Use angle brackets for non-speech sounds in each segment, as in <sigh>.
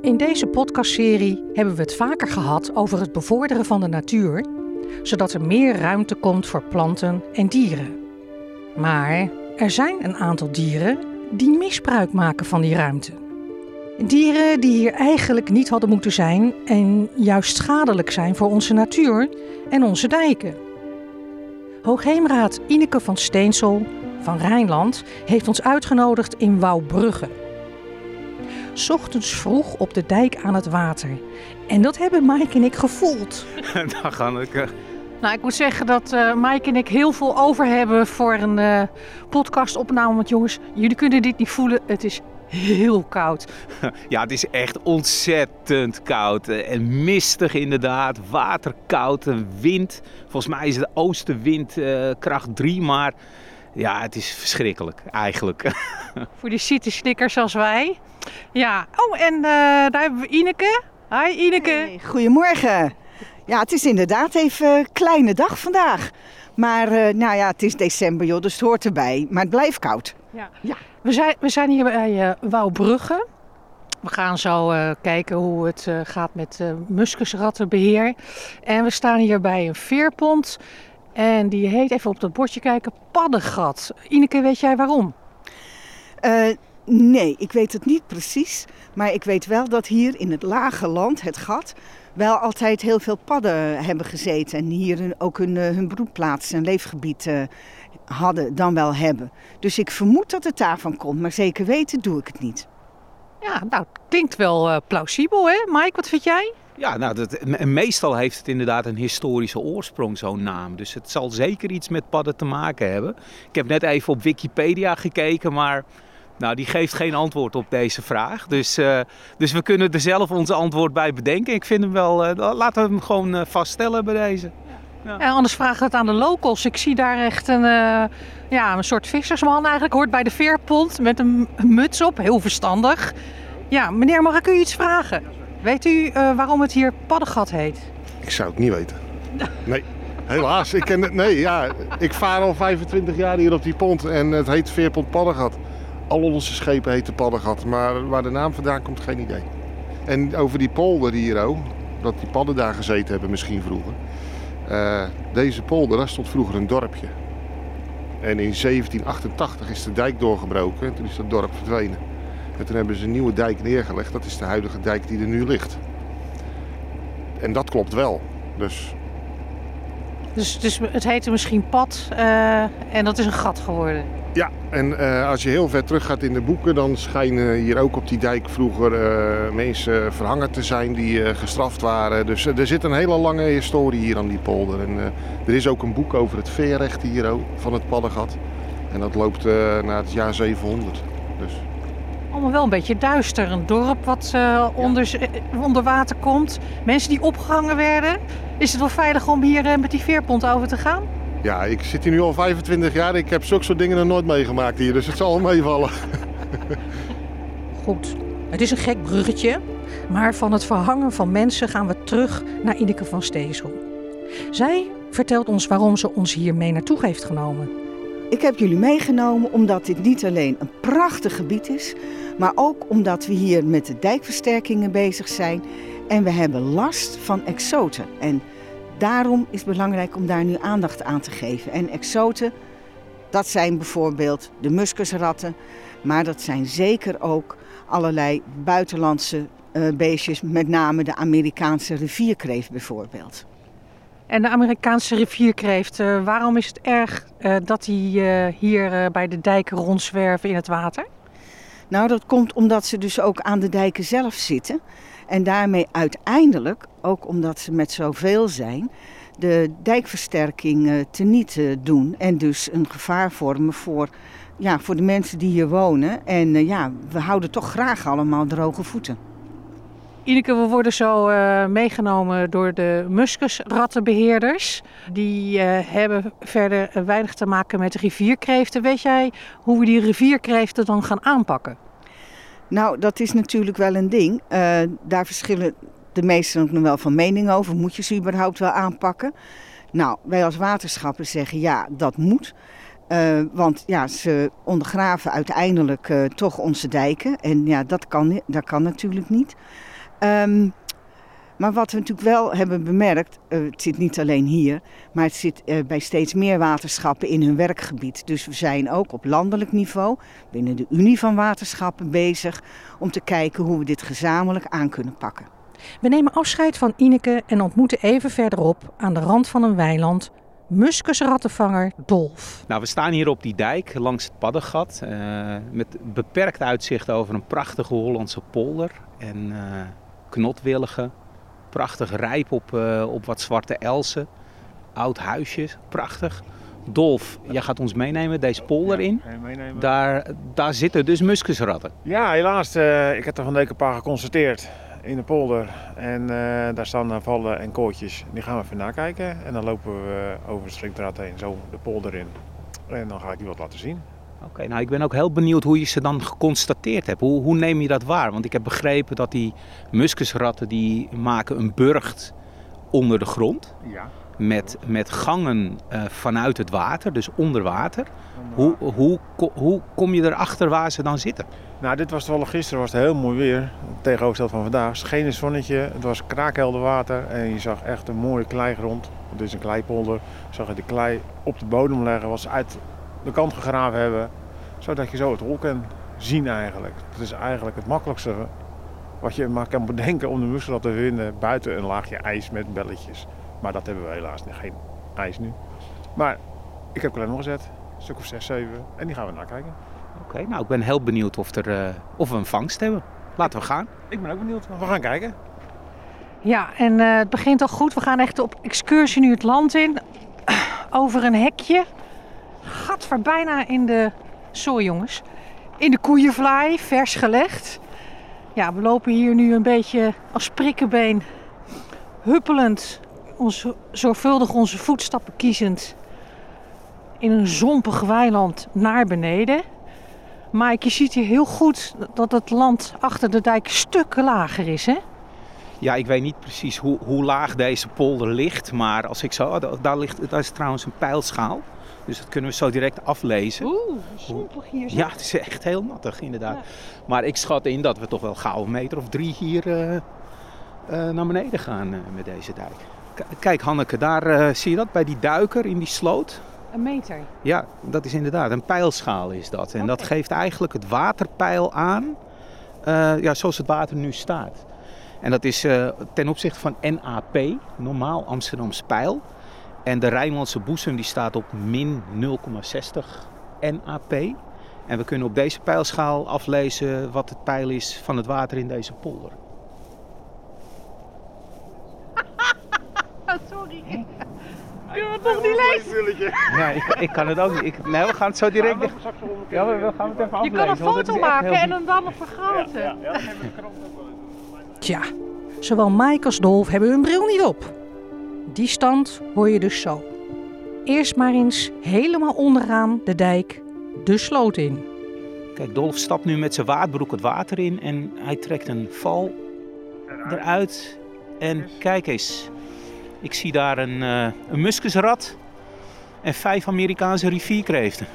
In deze podcastserie hebben we het vaker gehad over het bevorderen van de natuur, zodat er meer ruimte komt voor planten en dieren. Maar er zijn een aantal dieren die misbruik maken van die ruimte. Dieren die hier eigenlijk niet hadden moeten zijn en juist schadelijk zijn voor onze natuur en onze dijken. Hoogheemraad Ineke van Steensel van Rijnland heeft ons uitgenodigd in Wouwbrugge. Ochtends vroeg op de dijk aan het water. En dat hebben Mike en ik gevoeld. <laughs> Dag Anneke. Nou, ik moet zeggen dat uh, Mike en ik heel veel over hebben voor een uh, podcastopname. Want jongens, jullie kunnen dit niet voelen. Het is heel koud. <laughs> Ja, het is echt ontzettend koud. En mistig inderdaad. Waterkoud, wind. Volgens mij is het oostenwind uh, kracht 3, maar ja, het is verschrikkelijk eigenlijk. <laughs> Voor die city-snickers als wij. Ja, oh en uh, daar hebben we Ineke. Hi Ineke. Hey, goedemorgen. Ja, het is inderdaad even een kleine dag vandaag. Maar uh, nou ja, het is december joh, dus het hoort erbij. Maar het blijft koud. Ja. ja. We, zijn, we zijn hier bij uh, Wouwbrugge. We gaan zo uh, kijken hoe het uh, gaat met uh, muskusrattenbeheer. En we staan hier bij een veerpont. En die heet, even op dat bordje kijken, Paddengat. Ineke, weet jij waarom? Nee, ik weet het niet precies. Maar ik weet wel dat hier in het lage land, het gat, wel altijd heel veel padden hebben gezeten. En hier ook hun, hun broedplaats en leefgebied hadden, dan wel hebben. Dus ik vermoed dat het daarvan komt, maar zeker weten doe ik het niet. Ja, nou, klinkt wel uh, plausibel, hè? Mike, wat vind jij? Ja, nou, dat, meestal heeft het inderdaad een historische oorsprong, zo'n naam. Dus het zal zeker iets met padden te maken hebben. Ik heb net even op Wikipedia gekeken, maar nou, die geeft geen antwoord op deze vraag. Dus, uh, dus we kunnen er zelf onze antwoord bij bedenken. Ik vind hem wel, uh, laten we hem gewoon uh, vaststellen bij deze. Ja. En anders vragen we het aan de locals. Ik zie daar echt een, ja, een soort vissersman eigenlijk. Hoort bij de veerpont met een muts op. Heel verstandig. Ja, meneer, mag ik u iets vragen? Weet u uh, waarom het hier Paddengat heet? Ik zou het niet weten. <laughs> Nee, helaas. Ik, ken het, nee, ja, ik vaar al 25 jaar hier op die pont en het heet Veerpont Paddengat. Al onze schepen heten Paddengat, maar waar de naam vandaan komt, geen idee. En over die polder hier ook, dat die padden daar gezeten hebben misschien vroeger. Uh, deze polder, daar stond vroeger een dorpje. En in 1788 is de dijk doorgebroken en toen is dat dorp verdwenen. En toen hebben ze een nieuwe dijk neergelegd. Dat is de huidige dijk die er nu ligt. En dat klopt wel. Dus, dus, dus het heette misschien pad uh, en dat is een gat geworden? Ja, en uh, als je heel ver terug gaat in de boeken, dan schijnen hier ook op die dijk vroeger uh, mensen verhangen te zijn die gestraft waren. Dus er zit een hele lange historie hier aan die polder. En er is ook een boek over het veerrecht hier ook, van het Paddengat. En dat loopt naar het jaar 700. Dus allemaal wel een beetje duister. Een dorp wat uh, onder, uh, onder water komt. Mensen die opgehangen werden. Is het wel veilig om hier uh, met die veerpont over te gaan? Ja, ik zit hier nu al 25 jaar. Ik heb zulke soort dingen nog nooit meegemaakt hier. Dus het zal meevallen. <laughs> Goed. Het is een gek bruggetje. Maar van het verhangen van mensen gaan we terug naar Ineke van Steesel. Zij vertelt ons waarom ze ons hier mee naartoe heeft genomen. Ik heb jullie meegenomen omdat dit niet alleen een prachtig gebied is, maar ook omdat we hier met de dijkversterkingen bezig zijn en we hebben last van exoten. En daarom is het belangrijk om daar nu aandacht aan te geven. En exoten, dat zijn bijvoorbeeld de muskusratten, maar dat zijn zeker ook allerlei buitenlandse uh, beestjes, met name de Amerikaanse rivierkreeft bijvoorbeeld. En de Amerikaanse rivierkreeft, uh, waarom is het erg uh, dat die uh, hier bij de dijken rondzwerven in het water? Nou, dat komt omdat ze dus ook aan de dijken zelf zitten. En daarmee uiteindelijk, ook omdat ze met zoveel zijn, de dijkversterking teniet doen. En dus een gevaar vormen voor, ja, voor de mensen die hier wonen. En ja, we houden toch graag allemaal droge voeten. Ineke, we worden zo uh, meegenomen door de muskusrattenbeheerders. Die uh, hebben verder weinig te maken met rivierkreeften. Weet jij hoe we die rivierkreeften dan gaan aanpakken? Nou, dat is natuurlijk wel een ding. Daar verschillen de meesten ook nog wel van mening over. Moet je ze überhaupt wel aanpakken? Nou, wij als waterschappen zeggen ja, dat moet. Want ja, ze ondergraven uiteindelijk toch onze dijken. En ja, dat kan, dat kan natuurlijk niet. Ehm, maar wat we natuurlijk wel hebben bemerkt, uh, het zit niet alleen hier, maar het zit uh, bij steeds meer waterschappen in hun werkgebied. Dus we zijn ook op landelijk niveau binnen de Unie van Waterschappen bezig om te kijken hoe we dit gezamenlijk aan kunnen pakken. We nemen afscheid van Ineke en ontmoeten even verderop aan de rand van een weiland muskusrattenvanger Dolf. Nou, we staan hier op die dijk langs het Paddengat. Uh, met beperkt uitzicht over een prachtige Hollandse polder. En uh, knotwilligen. Prachtig rijp op, uh, op wat zwarte elzen. Oud huisje, prachtig. Dolf, jij gaat ons meenemen deze polder in. meenemen. Daar, daar zitten dus muskusratten. Ja, helaas. ik heb er van de week een paar geconstateerd in de polder. En uh, daar staan vallen en koortjes. Die gaan we even nakijken. En dan lopen we over het stringdraad heen, zo de polder in. En dan ga ik die wat laten zien. Oké, nou ik ben ook heel benieuwd hoe je ze dan geconstateerd hebt. Hoe, hoe neem je dat waar? Want ik heb begrepen dat die muskusratten die maken een burcht onder de grond. Ja. Met, met gangen uh, vanuit het water, dus onder water. Hoe, hoe, hoe kom je erachter waar ze dan zitten? Nou, dit was toevallig gisteren was het heel mooi weer. Tegenovergesteld van vandaag. Geen zonnetje, het was kraakhelder water en je zag echt een mooie kleigrond. Het is een kleipolder. Zag je de klei op de bodem leggen, ze uit de kant gegraven hebben. Zodat je zo het hol kan zien eigenlijk. Het is eigenlijk het makkelijkste wat je maar kan bedenken om de mussel te vinden buiten een laagje ijs met belletjes. Maar dat hebben we helaas niet, geen ijs nu. Maar ik heb klem gezet, een stuk of 6, 7 en die gaan we nakijken. Oké, nou ik ben heel benieuwd of, er, uh, of we een vangst hebben. Laten we gaan. Ik ben ook benieuwd. We gaan kijken. Ja, en uh, het begint al goed. We gaan echt op excursie nu het land in. Over een hekje. Gadver, bijna in de... Sorry jongens. In de koeienvlaai, vers gelegd. Ja, we lopen hier nu een beetje als prikkenbeen. Huppelend. Ons, zorgvuldig onze voetstappen kiezend. In een zompig weiland naar beneden. Mike, je ziet hier heel goed dat het land achter de dijk stukken lager is, hè? Ja, ik weet niet precies hoe, hoe laag deze polder ligt. Maar als ik zo... Daar, ligt, daar is trouwens een pijlschaal. Dus dat kunnen we zo direct aflezen. Oeh, zompig hier. Zo. Ja, het is echt heel nattig inderdaad. Ja. Maar ik schat in dat we toch wel gauw een meter of drie hier uh, uh, naar beneden gaan uh, met deze dijk. K kijk Hanneke, daar zie je dat bij die duiker in die sloot. Een meter? Ja, dat is inderdaad. Een pijlschaal is dat. En okay. dat geeft eigenlijk het waterpeil aan ja, zoals het water nu staat. En dat is ten opzichte van NAP, normaal Amsterdamse pijl. En de Rijnlandse boezem die staat op min 0,60 NAP. En we kunnen op deze pijlschaal aflezen wat het peil is van het water in deze polder. <laughs> Sorry. Je het nog niet lezen? Nee, ik, ik, kan het ook niet. Ik, nee, we gaan het zo direct... Ja, we, ja, we, we gaan het even aflezen. Je kan een foto maken en hem dan nog vergroten. Ja, ja, ja. Tja, zowel Mike als Dolf hebben hun bril niet op. Die stand hoor je dus zo. Eerst maar eens helemaal onderaan de dijk de sloot in. Kijk, Dolf stapt nu met zijn waardbroek het water in en hij trekt een val eruit. En kijk eens, ik zie daar een, uh, een muskusrat en vijf Amerikaanse rivierkreeften.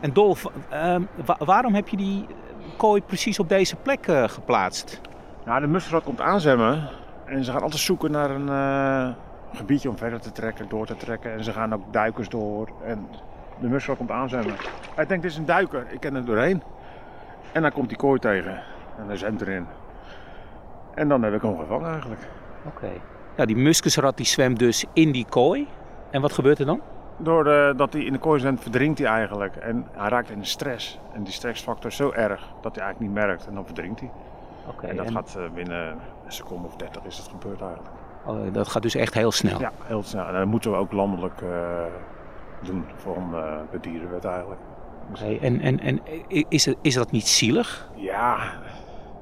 En Dolf, uh, wa waarom heb je die kooi precies op deze plek uh, geplaatst? Nou, de muskusrat komt aanzwemmen en ze gaan altijd zoeken naar een gebiedje om verder te trekken, door te trekken. En ze gaan ook duikers door en de muskusrat komt aanzwemmen. Hij denkt, dit is een duiker, ik ken er doorheen. En dan komt die kooi tegen en hij zwemt erin. En dan heb ik hem gevangen eigenlijk. Oké. Okay. Ja, die muskusrat die zwemt dus in die kooi. En wat gebeurt er dan? Doordat hij in de kooi zwemt, verdrinkt hij eigenlijk. En hij raakt in de stress. En die stressfactor is zo erg dat hij eigenlijk niet merkt. En dan verdrinkt hij. Okay, en dat en... gaat binnen een seconde of dertig is het gebeurd eigenlijk. Dat gaat dus echt heel snel? Ja, heel snel. En dat moeten we ook landelijk uh, doen voor uh, de dierenwet eigenlijk. Okay, en en, en is, het, is dat niet zielig? Ja,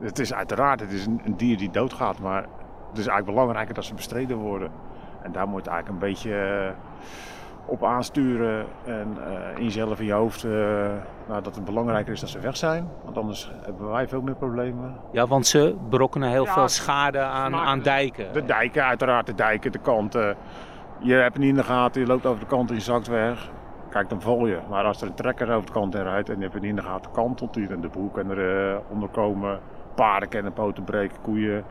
het is uiteraard het is een, een dier die doodgaat. Maar het is eigenlijk belangrijker dat ze bestreden worden. En daar moet eigenlijk een beetje op aansturen en uh, in jezelf in je hoofd uh, nou, dat het belangrijker is dat ze weg zijn. Want anders hebben wij veel meer problemen. Ja, want ze berokkenen heel ja, veel schade aan, aan dijken. De dijken, uiteraard de dijken, de kanten. Je hebt het niet in de gaten, je loopt over de kant en je zakt weg. Kijk, dan val je. Maar als er een trekker over de kant in rijdt en je hebt het niet in de gaten, kantelt hij. En de boel kan er uh, onder komen. paarden kennen poten breken, koeien,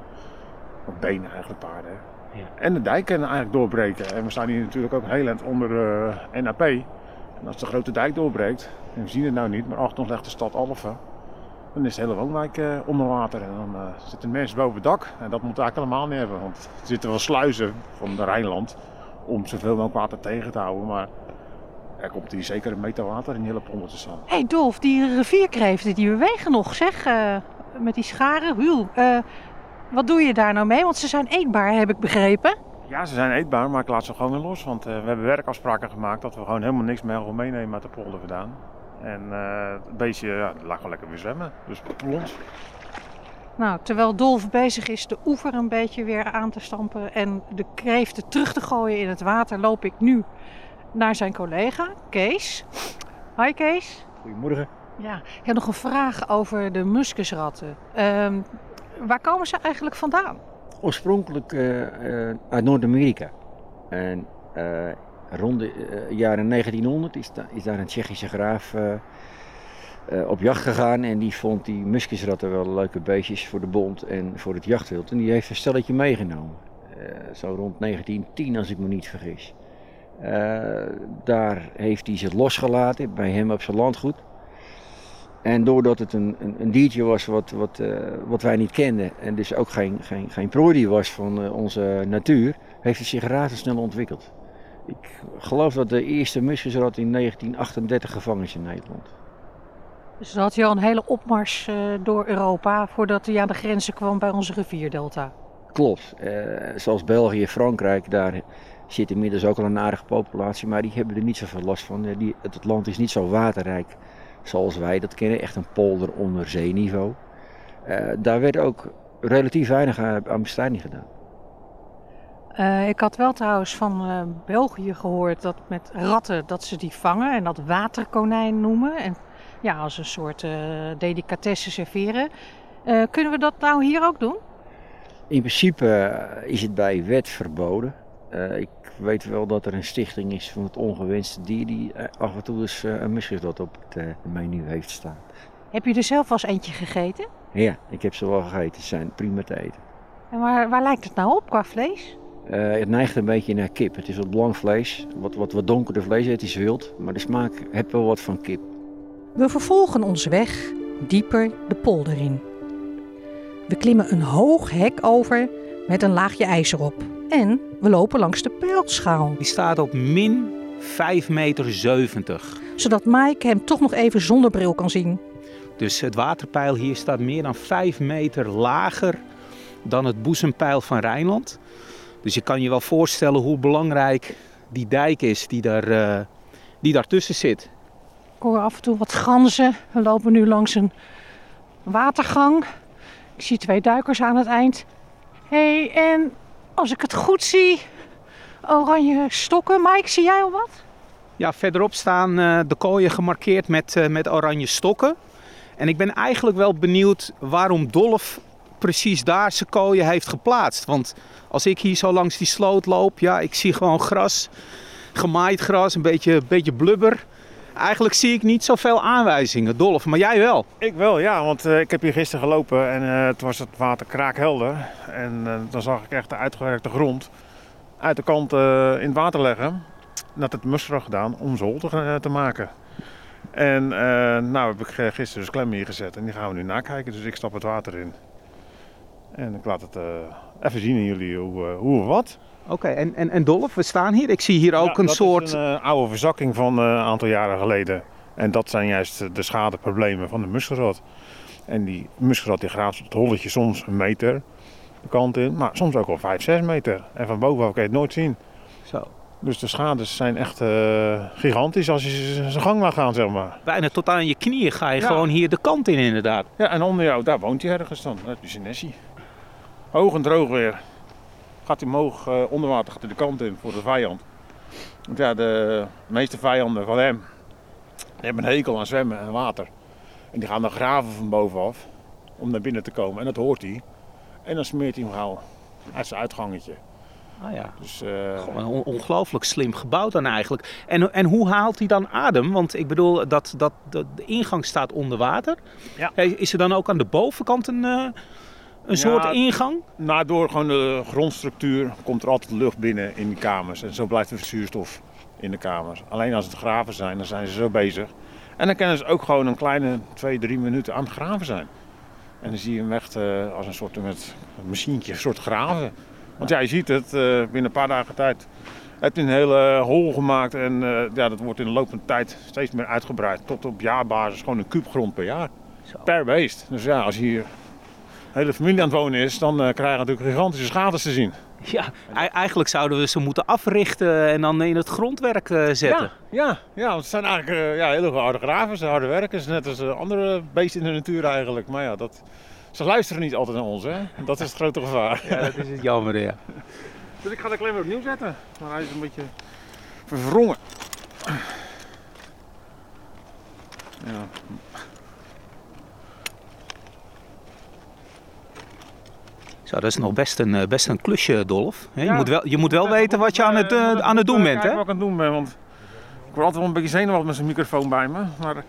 of benen eigenlijk paarden. Ja. En de dijk kennen eigenlijk doorbreken. En we staan hier natuurlijk ook heel eind onder eh, NAP. En als de grote dijk doorbreekt, en we zien het nou niet, maar achter ons ligt de stad Alphen. Dan is de hele woonwijk eh, onder water en dan eh, zitten mensen boven het dak. En dat moet eigenlijk helemaal niet hebben, want er zitten wel sluizen van de Rijnland om zoveel mogelijk water tegen te houden. Maar er komt hier zeker een meter water in die hele polder te staan. Hé hey Dolf, die rivierkreeften die bewegen nog, zeg. eh, met die scharen. Huw, eh, wat doe je daar nou mee? Want ze zijn eetbaar, heb ik begrepen. Ja, ze zijn eetbaar, maar ik laat ze gewoon weer los. Want eh, we hebben werkafspraken gemaakt dat we gewoon helemaal niks meer meenemen uit de polder vandaan. En eh, het beestje ja, laat gewoon lekker weer zwemmen. Dus plons. Nou, terwijl Dolf bezig is de oever een beetje weer aan te stampen en de kreeften terug te gooien in het water, loop ik nu naar zijn collega, Kees. Hi Kees. Goedemorgen. Ja, ik heb nog een vraag over de muskusratten. Ehm, waar komen ze eigenlijk vandaan? Oorspronkelijk eh, eh, uit Noord-Amerika. En eh, rond de jaren 1900 is, is daar een Tsjechische graaf op jacht gegaan. En die vond die muskusratten wel leuke beestjes voor de bond en voor het jachtwild. En die heeft een stelletje meegenomen. Zo rond 1910 als ik me niet vergis. Daar heeft hij ze losgelaten bij hem op zijn landgoed. En doordat het een, een, een diertje was wat, wat, eh, wat wij niet kenden en dus ook geen, geen, geen prooidier was van eh, onze natuur, heeft het zich razendsnel ontwikkeld. Ik geloof dat de eerste muskusrat in 1938 gevangen is in Nederland. Dus dan had hij al een hele opmars eh, door Europa voordat hij aan de grenzen kwam bij onze rivierdelta. Klopt, zoals België, Frankrijk, daar zit inmiddels ook al een aardige populatie, maar die hebben er niet zoveel last van. Die, het land is niet zo waterrijk zoals wij dat kennen, echt een polder onder zeeniveau. Eh, daar werd ook relatief weinig aan aan bestrijding gedaan. Eh, ik had wel trouwens van eh, België gehoord dat met ratten dat ze die vangen en dat waterkonijn noemen. En ja, als een soort eh delicatesse serveren. Eh, kunnen we dat nou hier ook doen? In principe eh, is het bij wet verboden. Eh, ik weet wel dat er een stichting is van het ongewenste dier die eh, af en toe eens eh, een muskusrat op het eh, menu heeft staan. Heb je er zelf wel eens eentje gegeten? Ja, ik heb ze wel gegeten. Ze zijn prima te eten. En waar, waar lijkt het nou op qua vlees? Eh, het neigt een beetje naar kip. Het is wat blank vlees, wat, wat, wat donkerder vlees. Het is wild, maar de smaak heeft wel wat van kip. We vervolgen onze weg dieper de polder in. We klimmen een hoog hek over met een laagje ijs erop. En we lopen langs de pijlschaal, Die staat op min 5 meter 70. zodat Mike hem toch nog even zonder bril kan zien. Dus het waterpeil hier staat meer dan 5 meter lager dan het boezempeil van Rijnland. Dus je kan je wel voorstellen hoe belangrijk die dijk is die, daar, eh, die daartussen zit. Ik hoor af en toe wat ganzen. We lopen nu langs een watergang. Ik zie twee duikers aan het eind. Hé, hey, en als ik het goed zie, oranje stokken. Mike, zie jij al wat? Ja, verderop staan eh, de kooien gemarkeerd met, eh, met oranje stokken. En ik ben eigenlijk wel benieuwd waarom Dolf precies daar zijn kooien heeft geplaatst. Want als ik hier zo langs die sloot loop, ja, ik zie gewoon gras, gemaaid gras, een beetje, beetje blubber. Eigenlijk zie ik niet zoveel aanwijzingen, Dolf, maar jij wel. Ik wel, ja, want eh, ik heb hier gisteren gelopen en eh toen was het water kraakhelder. En eh, dan zag ik echt de uitgewerkte grond uit de kant in het water leggen. Dat het muskrag gedaan om hol te, te maken. En nou heb ik gisteren dus klem hier gezet en die gaan we nu nakijken. Dus ik stap het water in. En ik laat het even zien aan jullie hoe, hoe of wat. Oké, en, en, en Dolf, we staan hier. Ik zie hier ook Ja, een soort... is een eh, oude verzakking van eh, een aantal jaren geleden. En dat zijn juist eh, de schadeproblemen van de muskrot. En die muskrot die graaft het holletje soms een meter de kant in, maar soms ook al 5, 6 meter. En van bovenaf kan je het nooit zien. Zo. Dus de schades zijn echt gigantisch als je zijn gang laat gaan, zeg maar. Bijna tot aan je knieën ga je Ja. gewoon hier de kant in inderdaad. Ja, en onder jou, daar woont hij ergens dan. Dat is een Nessie. Hoog en droog weer. Gaat hij omhoog, eh, onder water, gaat hij de kant in voor de vijand. Want ja, de meeste vijanden van hem, die hebben een hekel aan zwemmen en water. En die gaan dan graven van bovenaf om naar binnen te komen. En dat hoort hij. En dan smeert hij hem gauw uit zijn uitgangetje. Ah ja. Dus, eh, on- ongelooflijk slim gebouwd dan eigenlijk. En, en hoe haalt hij dan adem? Want ik bedoel, dat, dat, dat de ingang staat onder water. Ja. Is er dan ook aan de bovenkant een, eh, een Ja, soort ingang? Nou, door gewoon de grondstructuur komt er altijd lucht binnen in die kamers. En zo blijft er zuurstof in de kamers. Alleen als het graven zijn, dan zijn ze zo bezig. En dan kunnen ze ook gewoon een kleine twee, drie minuten aan het graven zijn. En dan zie je hem echt eh, als een soort met een machientje, een soort graven. Want ja, je ziet het, eh, binnen een paar dagen tijd heeft hij een hele hol gemaakt. En eh, ja, dat wordt in de loop van de tijd steeds meer uitgebreid. Tot op jaarbasis gewoon een kuub grond per jaar. Zo. Per beest. Dus ja, als hier hele familie aan het wonen is, dan eh, krijgen we natuurlijk gigantische schades te zien. Ja, eigenlijk zouden we ze moeten africhten en dan in het grondwerk eh, zetten. Ja, ja, ja, want het zijn eigenlijk eh, ja, hele harde gravers, harde werkers, net als andere beesten in de natuur eigenlijk. Maar ja, dat, ze luisteren niet altijd naar ons, hè. Dat is het grote gevaar. Ja, dat is het jammer, ja. <laughs> Dus ik ga de klem weer opnieuw zetten, maar hij is een beetje verwrongen. Ja. Zo, dat is nog best een, eh, best een klusje, Dolf. Hè, Je, Ja. moet wel, je moet wel weten wat je aan het, eh, aan het doen bent, hè? wat ik aan het doen ben, want ik word altijd wel een beetje zenuwachtig met zijn microfoon bij me. Maar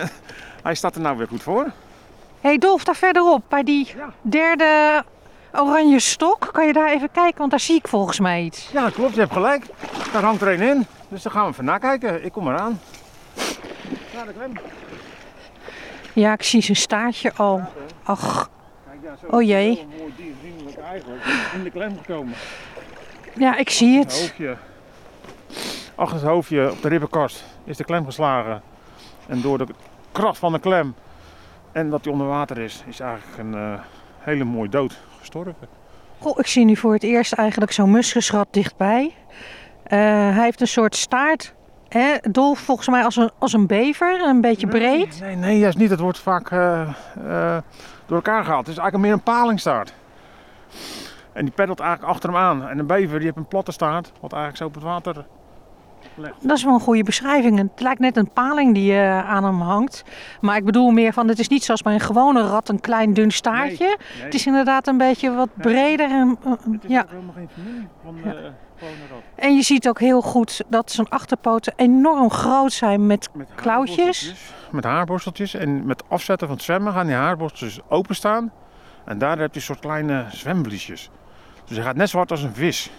<laughs> hij staat er nou weer goed voor. hey Dolf, daar verderop, bij die Ja. derde oranje stok. Kan je daar even kijken, want daar zie ik volgens mij iets. Ja, klopt, je hebt gelijk. Daar hangt er een in. Dus daar gaan we even nakijken. Ik kom eraan. Ja, de klem. Ja, ik zie zijn staartje al. Ach, Oh jee. mooi diervriendelijk eigenlijk in de klem gekomen. ja, ik zie Het achter het hoofdje op de ribbenkast is de klem geslagen. En door de kracht van de klem en dat hij onder water is, is eigenlijk een eh, hele mooie dood gestorven. Goh, ik zie nu voor het eerst eigenlijk zo'n muskusrat dichtbij. Eh, hij heeft een soort staart. Hè? Dolf volgens mij als een, als een bever, een beetje breed. Nee, nee, juist niet. Het wordt vaak eh, eh, door elkaar gehaald. Het is eigenlijk meer een palingstaart. En die peddelt eigenlijk achter hem aan. En een bever die heeft een platte staart, wat eigenlijk zo op het water. Dat is wel een goede beschrijving. Het lijkt net een paling die eh, aan hem hangt. Maar ik bedoel meer van, het is niet zoals bij een gewone rat een klein dun staartje. Nee, Het is inderdaad een beetje wat Nee. breder. En, eh, het is ja. helemaal geen familie van de gewone rat. en je ziet ook heel goed dat zijn achterpoten enorm groot zijn met Met Klauwtjes? Met haarborsteltjes. En met afzetten van het zwemmen gaan die haarborsteltjes openstaan. En daar heb je een soort kleine zwemvliesjes. Dus hij gaat net zo hard als een vis.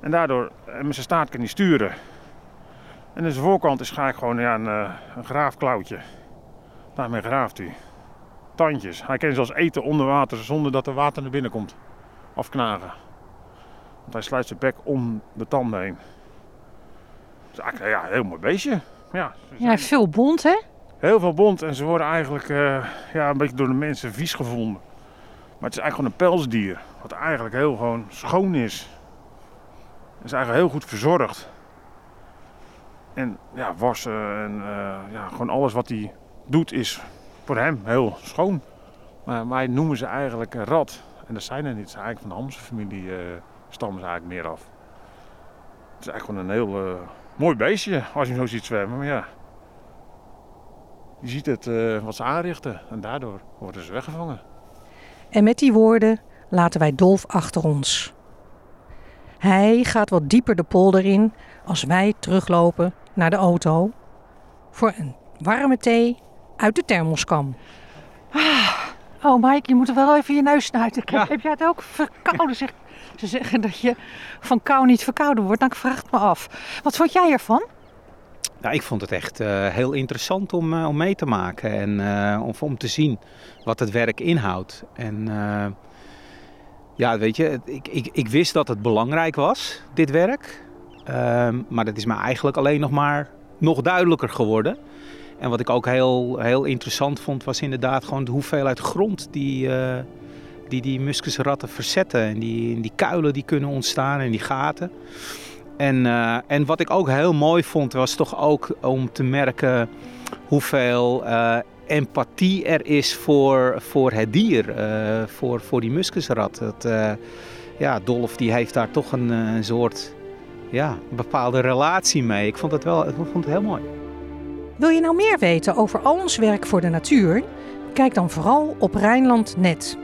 En daardoor, en met zijn staart kan hij sturen. En aan zijn voorkant is eigenlijk gewoon ja, een, eh, een graafklauwtje. Daarmee graaft hij. Tandjes. Hij kan zelfs eten onder water zonder dat er water naar binnen komt. Afknagen. Want hij sluit zijn bek om de tanden heen. Is eigenlijk ja, een heel mooi beestje. Ja, ja, veel bont, hè? heel veel bont en ze worden eigenlijk eh, ja, een beetje door de mensen vies gevonden. Maar het is eigenlijk gewoon een pelsdier, wat eigenlijk heel gewoon schoon is. Is eigenlijk heel goed verzorgd. En ja, wassen en eh, ja, gewoon alles wat hij doet is voor hem heel schoon. Maar wij noemen ze eigenlijk een rat. En dat zijn er niet. Ze eigenlijk van de Hamsterfamilie eh stammen ze eigenlijk meer af. Het is eigenlijk gewoon een heel eh, mooi beestje als je zo ziet zwemmen. Maar ja, je ziet het wat ze aanrichten en daardoor worden ze weggevangen. En met die woorden laten wij Dolf achter ons. Hij gaat wat dieper de polder in als wij teruglopen naar de auto voor een warme thee uit de thermoskan. Ah, oh Mike, je moet er wel even je neus snuiten. Heb, heb jij het ook verkouden? Zeg, ze zeggen dat je van kou niet verkouden wordt. Nou, ik vraag het me af. Wat vond jij ervan? Nou, ik vond het echt eh, heel interessant om, eh, om mee te maken en eh, om, om te zien wat het werk inhoudt. En eh, ja, weet je, ik, ik, ik wist dat het belangrijk was, dit werk. Ehm, maar dat is me eigenlijk alleen nog maar nog duidelijker geworden. En wat ik ook heel, heel interessant vond, was inderdaad gewoon de hoeveelheid grond die eh, die, die muskusratten verzetten. En die, die kuilen die kunnen ontstaan en die gaten. En, eh, en wat ik ook heel mooi vond, was toch ook om te merken hoeveel eh, empathie er is voor, voor het dier, eh, voor, voor die muskusrat. Dat, eh, ja, Dolf die heeft daar toch een, eh, soort ja, bepaalde relatie mee. Ik vond het wel ik vond het heel mooi. Wil je nou meer weten over al ons werk voor de natuur? Kijk dan vooral op Rijnland.net.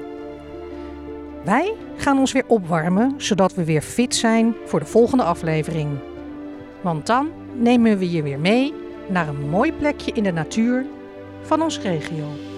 Wij gaan ons weer opwarmen, zodat we weer fit zijn voor de volgende aflevering. Want dan nemen we je weer mee naar een mooi plekje in de natuur van onze regio.